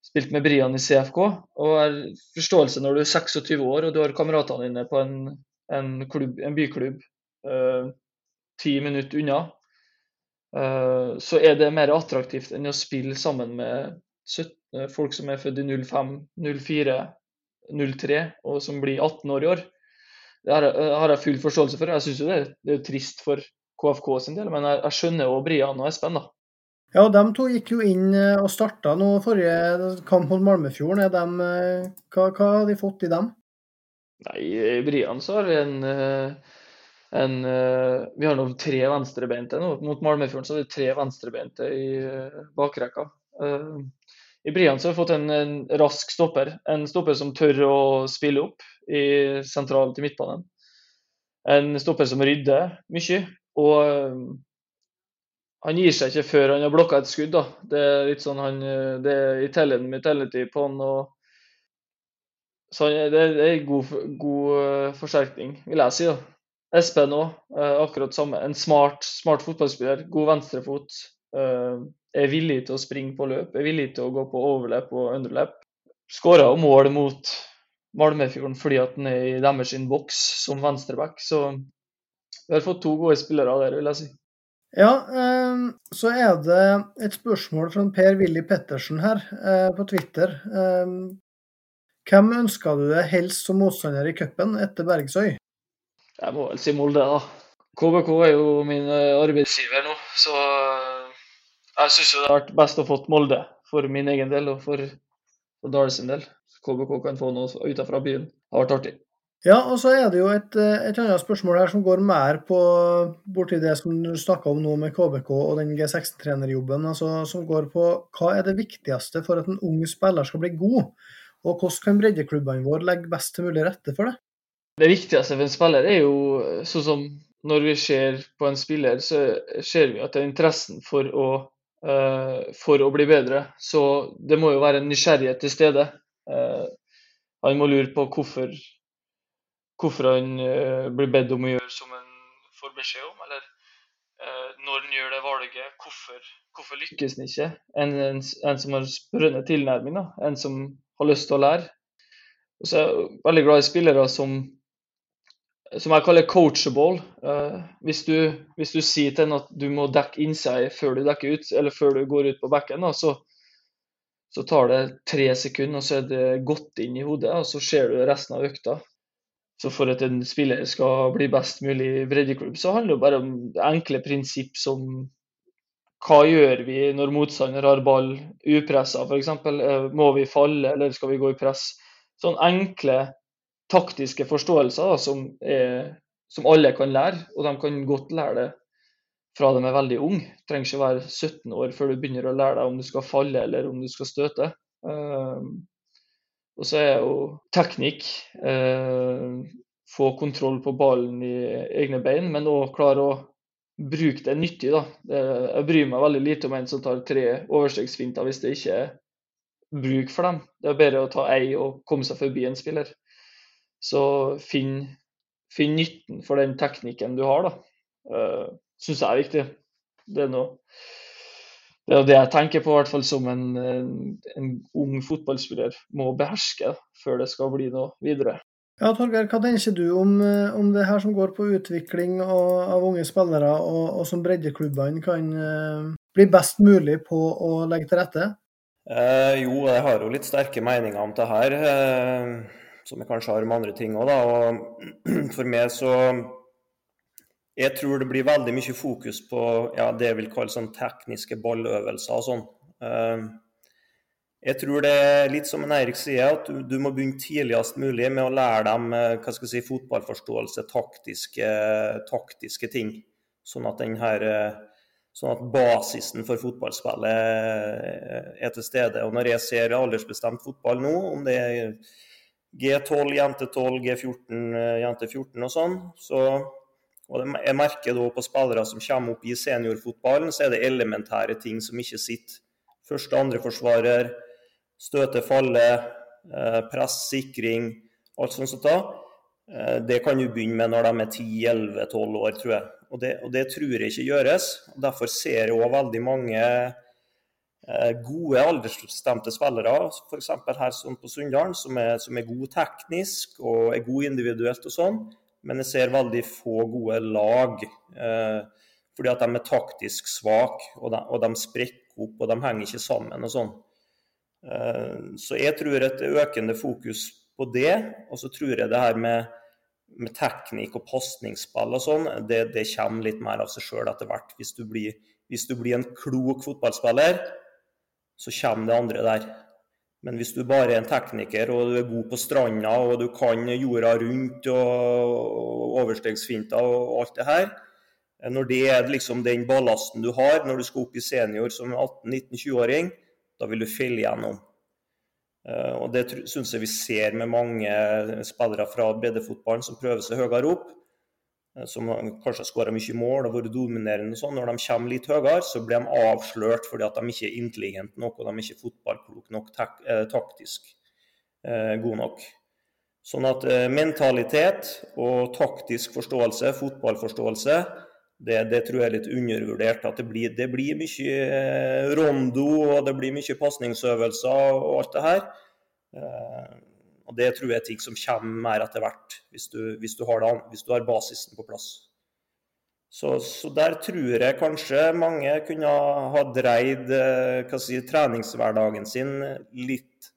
spilt med Brian i CFK. Og jeg har forståelse når du er 26 år og du har kameratene dine på en, en, klubb, en byklubb ti uh, minutter unna eh, så er det mer attraktivt enn å spille sammen med 17, folk som er født i 05, 04, 03, og som blir 18 år i år. Det har, jeg, full forståelse for. Jeg syns jo det, det er trist for KFK sin del, men jeg, jeg skjønner jo Brian og Espen, da. Ja, de to gikk jo inn og starta nå forrige kamp mot Malmefjorden. Er de, hva, hva har de fått i dem? Nei, I Brian så har vi en, en Vi har nå tre venstrebeinte nå. Mot Malmefjorden så har vi tre venstrebeinte i bakrekka. I Brian så har vi fått en, en, rask stopper. En stopper som tør å spille opp i sentralt i midtbanen. En stopper som rydder mye. Og han gir seg ikke før han har blokka et skudd. da. Det er litt sånn han, det er mentality på han. og så Det er en god, god eh, forsterkning, vil jeg si. da. Espen òg, eh, akkurat samme. En smart, smart fotballspiller. God venstrefot. Eh, er villig til å springe på løp, er villig til å gå på overløp og underløp. Skåra mål mot Malmefjorden fordi at den er i deres boks som venstreback. Så vi har fått to gode spillere der, vil jeg si. Ja, ehm, så er det et spørsmål fra Per-Willy Pettersen her eh, på Twitter. Hvem ønsker du deg helst som motstander i cupen etter Bergsøy? Jeg må vel si Molde, da. KBK er jo min eh, arbeidsgiver nå, så eh, jeg syns det har vært best å få Molde for min egen del og for, for Dale del. KBK kan få noe utenfra byen. Det har vært artig. Ja, og så er det jo et, eh, et, annet spørsmål her som går mer på borti det som du snakka om nå med KBK og den G16-trenerjobben. altså Som går på hva er det viktigste for at en ung spiller skal bli god, og hvordan kan breddeklubbene våre legge best til mulig rette for det? Det viktigste for en spiller er jo sånn som når vi ser på en spiller, så ser vi at det er interessen for å, uh, for å bli bedre. Så det må jo være en nysgjerrighet til stede. Uh, han må lure på hvorfor hvorfor han uh, blir bedt om å gjøre som han får beskjed om, eller når han gjør det valget, hvorfor, hvorfor lykkes han ikke? En, en, en, som har sprønne tilnærming, da. en som har lyst til å lære. Og så er jeg veldig glad i spillere som, som jeg kaller coachable. Uh, hvis, du, hvis, du, sier til en at du må dekke inside før du dekker ut, eller før du går ut på bekken, da, så, så tar det tre sekunder, og så er det gått inn i hodet, og så ser du resten av økta. Så for at en spiller skal bli best mulig i breddeklubb, så handler det bare om enkle prinsipp som hva gjør vi når motstander har ball upressa, f.eks. Eh, må vi falle, eller skal vi gå i press? Sånn enkle taktiske forståelser da, som, er, som, alle kan lære, og de kan godt lære det fra de er veldig unge. Trenger ikke være 17 år før du begynner å lære deg om du skal falle eller om du skal støte. Uh, og så er jo teknikk. uh, få kontroll på ballen i egne bein, men òg klare å bruke det nyttig. da. Jeg bryr meg veldig lite om en som tar tre overstegsfinter hvis det ikke er bruk for dem. Det er bedre å ta ei og komme seg forbi en spiller. Så finn, finn nytten for den teknikken du har, da. Uh, Syns jeg er viktig. Det er noe det er det jeg tenker på, i hvert fall som en, en, en ung fotballspiller må beherske før det skal bli noe videre. Ja, Torgeir, Hva tenker du om, om, det her som går på utvikling og, av unge spillere, og, og som breddeklubbene kan uh, bli best mulig på å legge til rette? Eh, jo, jeg har jo litt sterke meninger om det her, eh, som jeg kanskje har om andre ting òg. For meg så jeg tror det blir veldig mye fokus på ja, det jeg vil kalle sånn tekniske balløvelser og sånn. Ehm, jeg tror det er litt som en Eirik sier, at du, du, må begynne tidligst mulig med å lære dem eh, hva skal jeg si, fotballforståelse, taktiske, taktiske ting. Sånn at, her, eh, sånn at basisen for fotballspillet eh, er til stede. Og Når jeg ser aldersbestemt fotball nå, om det er G12, jente 12, G14, jente 14 og sånn, så og jeg merker da på spillere som kommer opp i seniorfotballen, så er det elementære ting som ikke sitter. Første, andre forsvarer, støte, falle, eh, press, sikring, alt sånt. som da. Eh, det kan du begynne med når de er 10-11-12 år, tror jeg. Og det, og det, tror jeg ikke gjøres. Derfor ser jeg òg veldig mange gode aldersbestemte spillere, f.eks. her sånn på Sunndalen, som, som, er gode teknisk og er gode individuelt og sånn men jeg ser veldig få gode lag. Eh, fordi at de er taktisk svake, og, og de sprekker opp, og de henger ikke sammen og sånn. Så jeg tror et økende fokus på det, og så tror jeg det her med, med teknikk og pasningsspill og sånn, det, det, kommer litt mer av seg sjøl etter hvert. Hvis du, blir, hvis du blir en klok fotballspiller, så kommer det andre der. Men hvis du bare er en tekniker og du er god på stranda og du kan jorda rundt og overstegsfinter og alt det her, når det er liksom den ballasten du har når du skal opp i senior som 18-19-20-åring, da vil du felle igjennom. Eh, og Det syns jeg vi ser med mange spillere fra breddefotballen som prøver seg høyere opp. Eh, som kanskje har skåra mye mål og vært dominerende. og sånn. Når de kommer litt høyere, så blir de avslørt fordi at de ikke er intelligente nok og de er ikke fotballkloke nok, tak eh, taktisk eh, god nok. Sånn at eh, mentalitet og taktisk forståelse, fotballforståelse, det, det, tror jeg er litt undervurdert. At det blir, det blir mye eh, rondo og det blir mye pasningsøvelser og alt det her. Eh, og Det tror jeg er ting som kommer mer etter hvert, hvis du, hvis du, har, det, hvis du har, basisen på plass. Så, så, der tror jeg kanskje mange kunne ha dreid eh, si, treningshverdagen sin litt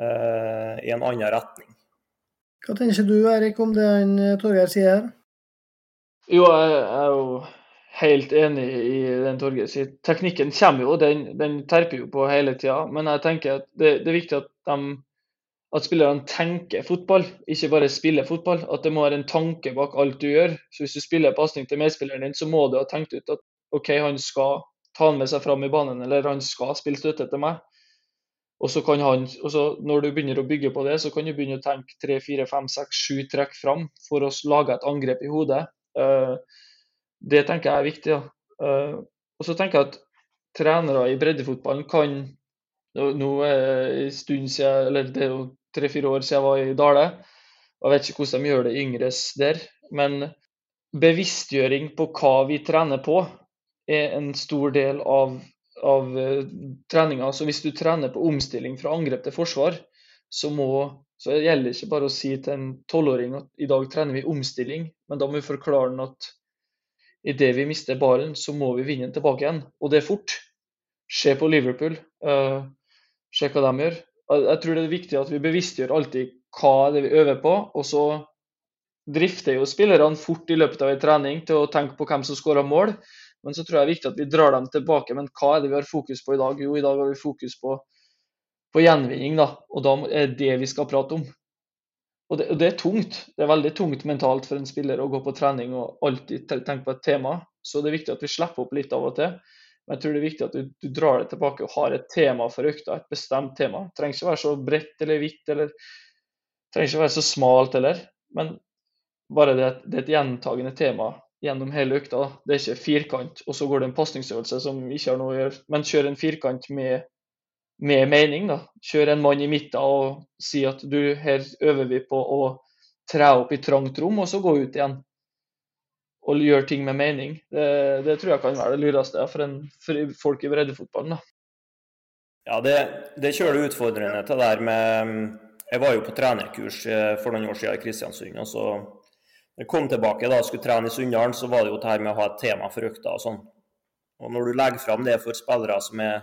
eh, i en annen retning. Hva tenker du Erik om det han eh, Torgeir sier her? Jo, jeg er jo helt enig i den Torgeir sier. Teknikken kommer jo, den, den terper jo på hele tida. Men jeg tenker at det, det er viktig at de at spillerne tenker fotball, ikke bare spiller fotball. At det må være en tanke bak alt du gjør. Så Hvis du spiller pasning til medspilleren din, så må du ha tenkt ut at OK, han skal ta han med seg fram i banen, eller han skal spille støtte til meg. Og så kan han, og så Når du begynner å bygge på det, så kan du begynne å tenke tre, fire, fem, seks, sju trekk fram for å lage et angrep i hodet. Uh, det tenker jeg er viktig. Ja. Uh, og så tenker jeg at trenere i breddefotballen kan Nå er det en stund siden, eller det er jo tre-fire år siden jeg var i Dale. Jeg vet ikke hvordan de gjør det yngres der. Men bevisstgjøring på hva vi trener på, er en stor del av, av uh, treninga. Så hvis du trener på omstilling fra angrep til forsvar, så, må, så gjelder det ikke bare å si til en tolvåring at i dag trener vi omstilling, men da må vi forklare den at idet vi mister ballen, så må vi vinne den tilbake igjen. Og det er fort. Se på Liverpool. Uh, se hva de gjør. Jeg tror det er viktig at vi bevisstgjør alltid hva det er vi øver på. Og så drifter jo spillerne fort i løpet av en trening til å tenke på hvem som skårer mål. Men så tror jeg det er viktig at vi drar dem tilbake. Men hva er det vi har fokus på i dag? Jo, i dag har vi fokus på, på gjenvinning, da. Og da er det det vi skal prate om. Og det, og det, er tungt. Det er veldig tungt mentalt for en spiller å gå på trening og alltid tenke på et tema. Så det er viktig at vi slipper opp litt av og til. Men jeg tror det er viktig at du, du drar det tilbake og har et tema for økta, et bestemt tema. Det trenger ikke være så bredt eller hvitt, eller det trenger ikke være så smalt heller. Men bare det, det er et gjentagende tema gjennom hele økta. Det er ikke firkant, og så går det en pasningsøvelse som ikke har noe å gjøre. Men kjør en firkant med, med mening. da. Kjør en mann i midten og si at du, her øver vi på å tre opp i trangt rom, og så gå ut igjen og gjøre ting med mening. Det, det, tror jeg kan være det lureste for, en, for folk i breddefotballen. da. Ja, det, det kjører utfordrende til det der med Jeg var jo på trenerkurs eh, for noen år siden i Kristiansund. og så jeg kom tilbake da og skulle trene i Sunndalen, så var det jo det her med å ha et tema for økta og sånn. Og når du legger fram det for spillere som er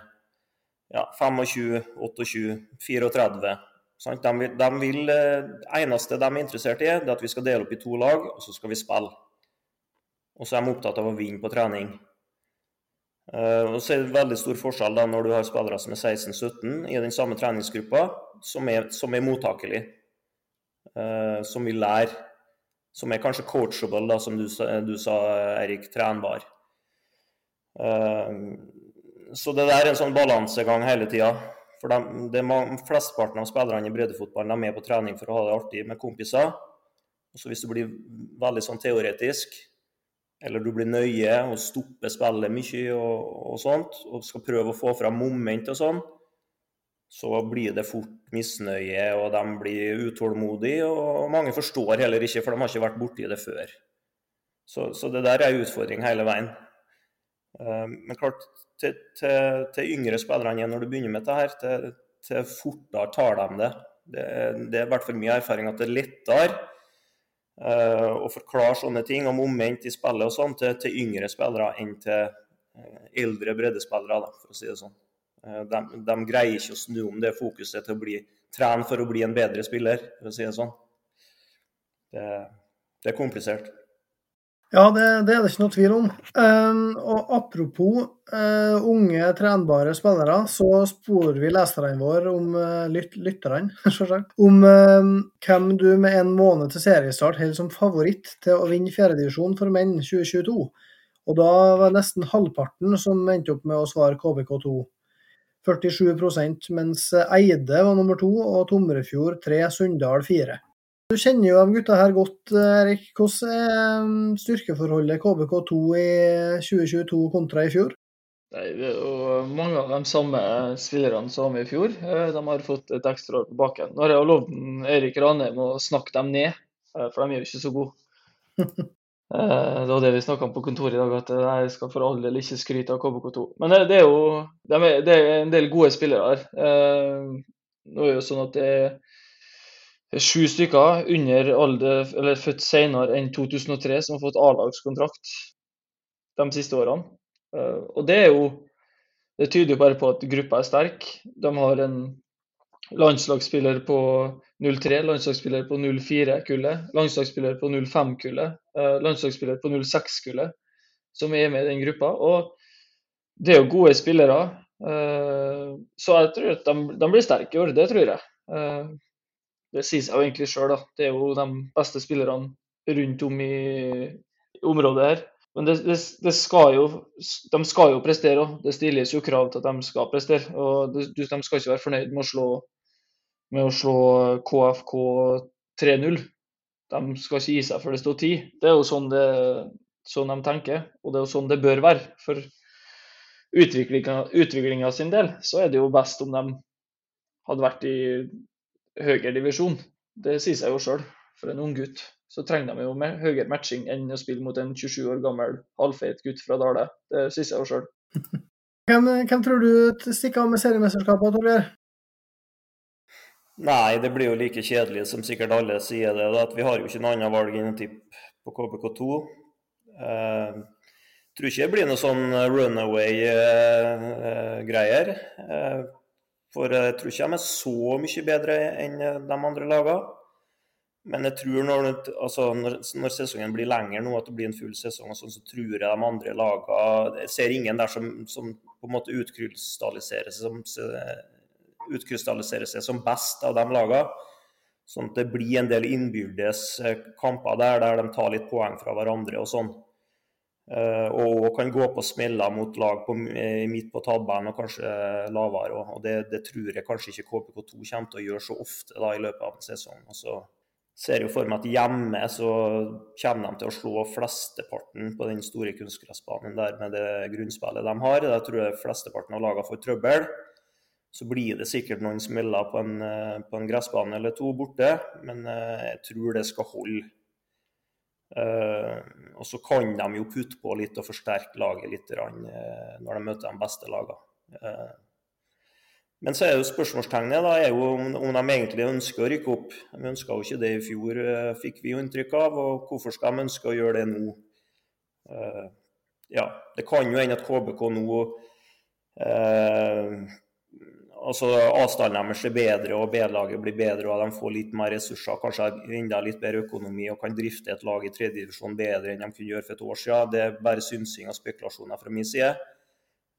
ja, 25, 28, 34 sant? De, vil, de vil, eh, eneste de er interessert i, det er at vi skal dele opp i to lag, og så skal vi spille. Og så er de opptatt av å vinne på trening. Uh, og så er det veldig stor forskjell da når du har spillere som er 16-17 i den samme treningsgruppa, som er, som er mottakelig, Uh, som vil lære. Som er kanskje coachable, da, som du, du sa, Erik. Trenbar. Uh, så det der er en sånn balansegang hele tida. For de, det er Flesteparten av spillerne i breddefotballen er med på trening for å ha det artig med kompiser. Og så hvis du blir veldig sånn teoretisk, eller du blir nøye og stopper spillet mye og, og, sånt, og skal prøve å få fram moment og sånn, så blir det fort misnøye, og de blir utålmodige. Og mange forstår heller ikke, for de har ikke vært borti det før. Så, så det der er en utfordring hele veien. Uh, men klart, til, til, til yngre spillere enn når du begynner med dette, her, til, til fortere tar de det. Det, det er i hvert fall min erfaring at det er lettere og forklare sånne ting om moment i spillet og sånn til, til, yngre spillere enn til uh, eldre breddespillere, da, for å si det sånn. De, de, greier ikke å snu om det fokuset til å bli trene for å bli en bedre spiller, for å si det sånn. Det, det er komplisert. Ja, det, det, er det ikke noe tvil om. Um, og Apropos uh, unge, trenbare spillere, så spor vi leserne våre om uh, lyt, lytterne, selvsagt, om uh, hvem du med en måned til seriestart holder som favoritt til å vinne fjerdedivisjon for menn 2022. Og da var nesten halvparten som endte opp med å svare KBK2. 47% mens Eide var nummer to, og Tomrefjord tre, Sunndal fire. Du kjenner jo de gutta her godt, Erik. Hvordan er um, styrkeforholdet KBK2 i 2022 kontra i fjor? Nei, det er jo mange av de samme spillerne som i fjor. Eh, de har fått et ekstra år på baken. Nå har jeg lovt Erik Ranheim å snakke dem ned, eh, for de er jo ikke så gode. Eh, det var det vi snakka om på kontoret i dag, at jeg skal for all del ikke skryte av KBK2. Men det er jo det er en del gode spillere her. Nå er det jo sånn at det er sju stykker under alder, eller født senere enn 2003 som har fått A-lagskontrakt de siste årene. Eh, og det er jo Det tyder jo bare på at gruppa er sterk. De har en landslagsspiller på 03, landslagsspiller på 04-kullet, landslagsspiller på 05-kullet, eh, landslagsspiller på 06-kullet, som er med i den gruppa. Og det er jo gode spillere. Eh, så jeg tror at de, de blir sterke i år, det tror jeg det sier seg jo egentlig sjøl, det er jo de beste spillerne rundt om i, området her. Men det, det, det skal jo, de skal jo prestere òg. Det stilles jo krav til at de skal prestere. og det, De skal ikke være fornøyd med å slå, med å slå KFK 3-0. De skal ikke gi seg før det står 10. Det er jo sånn, det, sånn de tenker, og det er jo sånn det bør være. For utviklinga sin del så er det jo best om de hadde vært i høyere divisjon. Det sier seg jo sjøl. For en ung gutt så trenger de jo mer, høyere matching enn å spille mot en 27 år gammel halvfeit gutt fra Dale. Det sier seg jo sjøl. Hvem, hvem, tror du stikker av med seriemesterskapet, Torgeir? Nei, det blir jo like kjedelig som sikkert alle sier det. At Vi har jo ikke noe annet valg enn å tippe på KBK2. Uh, tror ikke det blir noe sånn runaway-greier. Uh, uh, for jeg tror ikke de er så mye bedre enn de andre lagene. Men jeg tror når, altså når, når, sesongen blir lenger nå, at det blir en full sesong, sånn, så tror jeg de andre lagene Jeg ser ingen der som, som på en måte utkrystalliserer seg som, utkrystalliserer seg som best av de lagene. Sånn at det blir en del innbyrdes kamper der, der de tar litt poeng fra hverandre og sånn. Uh, og kan gå på smeller mot lag på, midt på tabellen og kanskje lavere. Og det, det, tror jeg kanskje ikke KPK2 kommer til å gjøre så ofte da, i løpet av en sesong. Og så ser jeg for meg at hjemme så kommer de til å slå flesteparten på den store kunstgressbanen der med det grunnspillet de har. Der tror jeg flesteparten av lagene får trøbbel. Så blir det sikkert noen smeller på en, eh, på en gressbane eller to borte, men jeg tror det skal holde. Uh, og så kan de jo putte på litt og forsterke laget litt uh, når de møter de beste lagene. Uh, men så er jo spørsmålstegnet da, er jo om, om, de egentlig ønsker å rykke opp. De ønska jo ikke det i fjor, fikk vi jo inntrykk av. Og hvorfor skal de ønske å gjøre det nå? ja, det kan jo hende at KBK nå altså avstanden deres er bedre og B-laget blir bedre og de får litt mer ressurser, kanskje enda litt bedre økonomi og kan drifte et lag i tredjedivisjon bedre enn de kunne gjøre for et år siden. Det er bare synsing og spekulasjoner fra min side.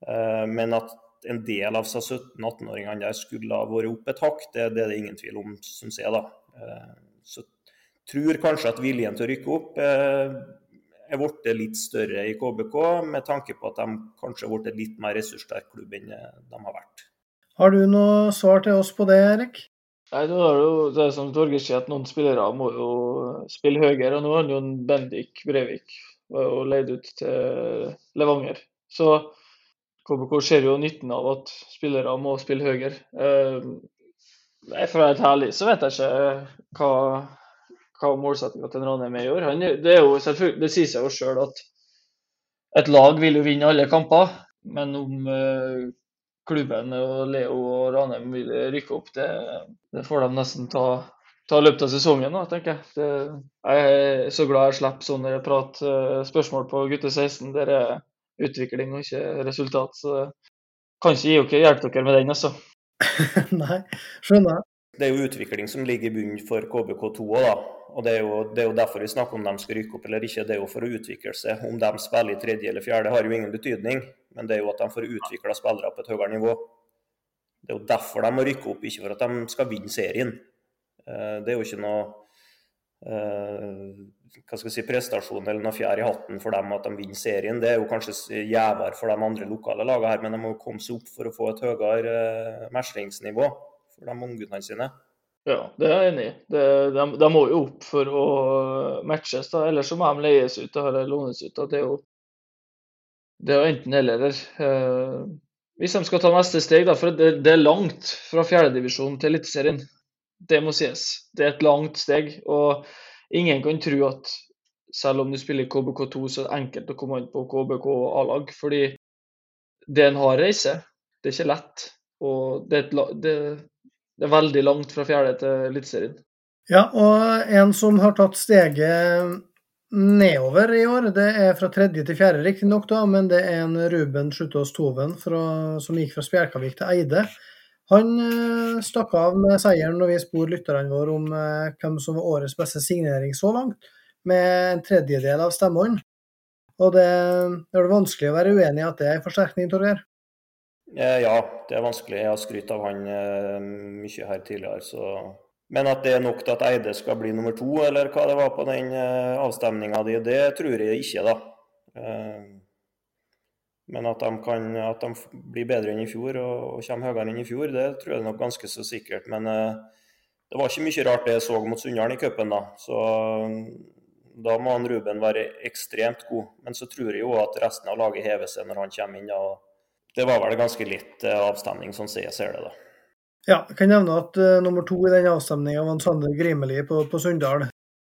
Eh, men at en del av 17-18-åringene der skulle ha vært opp et hakk, det, det, er det ingen tvil om, syns jeg. da. Eh, så tror kanskje at viljen til å rykke opp eh, er blitt litt større i KBK, med tanke på at de kanskje har blitt litt mer ressurssterk klubb enn de har vært. Har du noe svar til oss på det, Erik? Nei, nå er det jo det som Torgeir sier, at noen spillere må jo spille høyere. og Nå er det jo Bendik Brevik jo leid ut til Levanger. Så KBK ser jo nytten av at spillere må spille høyere. Nei, for å være helt ærlig så vet jeg ikke hva, hva målsettinga til Ranheim er i år. Det, er jo det sier seg jo sjøl at et lag vil jo vinne alle kamper. Men om eh, klubben og Leo og Ranheim vil rykke opp, det, det får de nesten ta, ta løpet av sesongen, da, tenker jeg. Det, jeg er så glad jeg slipper sånne prat, eh, spørsmål på gutte 16. Der er utvikling og ikke resultat. Så kan ikke gi dere hjelpe dere med den, altså. Nei, skjønner jeg. Det er jo utvikling som ligger i bunnen for KBK2 òg, da. Og det er, jo, det er, jo, derfor vi snakker om de skal rykke opp eller ikke. Det er jo for å utvikle seg. Om de spiller i tredje eller fjerde har jo ingen betydning, men det er jo at de får utvikla spillere på et høyere nivå. Det er jo derfor de må rykke opp, ikke for at de skal vinne serien. Eh, det er jo ikke noe eh, hva skal jeg si, prestasjon eller noe fjær i hatten for dem at de vinner serien. Det er jo kanskje gjevere for de andre lokale lagene her, men de må komme seg opp for å få et høyere eh, mestringsnivå for de ungguttene sine. Ja, det er jeg enig i. De, de, må jo opp for å matches, da. Ellers så må de leies ut eller lånes ut. Da. Det er jo det er enten eller. Eh, hvis de skal ta neste steg, da, for det, det er langt fra fjerdedivisjon til Eliteserien. Det må sies. Det er et langt steg. Og ingen kan tro at selv om du spiller KBK2, så er det enkelt å komme inn på KBK A-lag. Fordi det er en hard reise. Det er ikke lett. Og det er, et, det, det er veldig langt fra fjerde til Eliteserien. Ja, og en som har tatt steget nedover i år, det er fra tredje til fjerde, riktignok, men det er en Ruben Sluttås Toven fra, som gikk fra Spjelkavik til Eide. Han uh, stakk av med seieren når vi spor lytterne våre om uh, hvem som var årets beste signering så langt, med en tredjedel av stemmene. Og det, det er vanskelig å være uenig i at det er en forsterkning, Torgeir? Eh, ja, det er vanskelig. Jeg har skrytt av han eh, mye her tidligere. Så. Men at det er nok til at Eide skal bli nummer to, eller hva det var på den eh, avstemninga di, det tror jeg ikke, da. Men at de, kan, at de blir bedre enn i fjor og, og kommer høyere enn i fjor, det tror jeg nok ganske så sikkert. Men det var ikke mye rart det jeg så mot Sunndalen i cupen, da. Så da må han Ruben være ekstremt god. Men så tror jeg jo at resten av laget hever seg når han kommer inn. da, det var vel ganske litt eh, avstemning, sånn som jeg ser det, da. Ja, jeg kan nevne at uh, nummer to i den avstemninga var Sander Grimeli på, på Sunndal.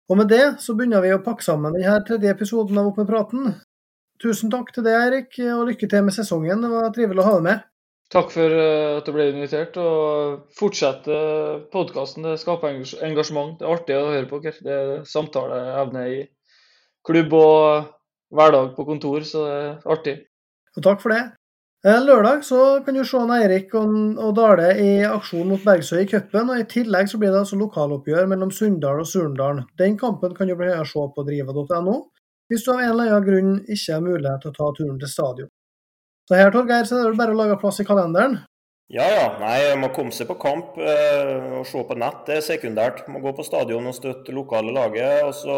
Og med det så begynner vi å pakke sammen denne tredje episoden av Opp med praten. Tusen takk til deg, Eirik, og lykke til med sesongen. Det var trivelig å ha deg med. Takk for uh, at du ble invitert, og fortsett uh, podkasten. Det skaper engasjement. Det er artig å høre på dere. Det er samtaleevne i klubb og hverdag på kontor, så det er artig. Og takk for det. Eh, lørdag så kan du se Eirik og Dale i aksjon mot Bergsøy i cupen. I tillegg så blir det altså lokaloppgjør mellom Sunndal og Surndalen. Den kampen kan du bli se på driva.no hvis du av en eller annen grunn ikke har mulighet til å ta turen til stadion. Så her, Torgeir, så er det bare å lage plass i kalenderen. Ja, ja. Nei, jeg må komme seg på kamp eh, og se på nett. Det er sekundært. Må gå på stadion og støtte lokale laget. og så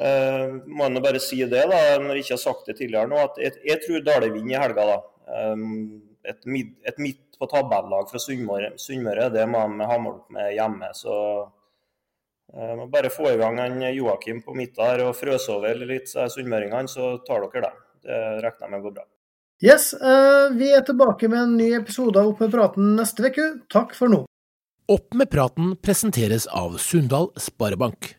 Uh, må jeg bare si det, da, når jeg ikke har sagt det tidligere nå, at jeg, jeg tror Dale vinner i helga. da. Um, et, mid, et, midt på tabellag fra Sunnmøre, det må de hamle opp med hjemme. Så uh, må bare få i gang han Joakim på midten her og frøse over litt sunnmøringene, så tar dere det. Det regner jeg med går bra. Yes, uh, vi er tilbake med en ny episode av Opp med praten neste uke. Takk for nå. Opp med praten presenteres av Sunndal Sparebank.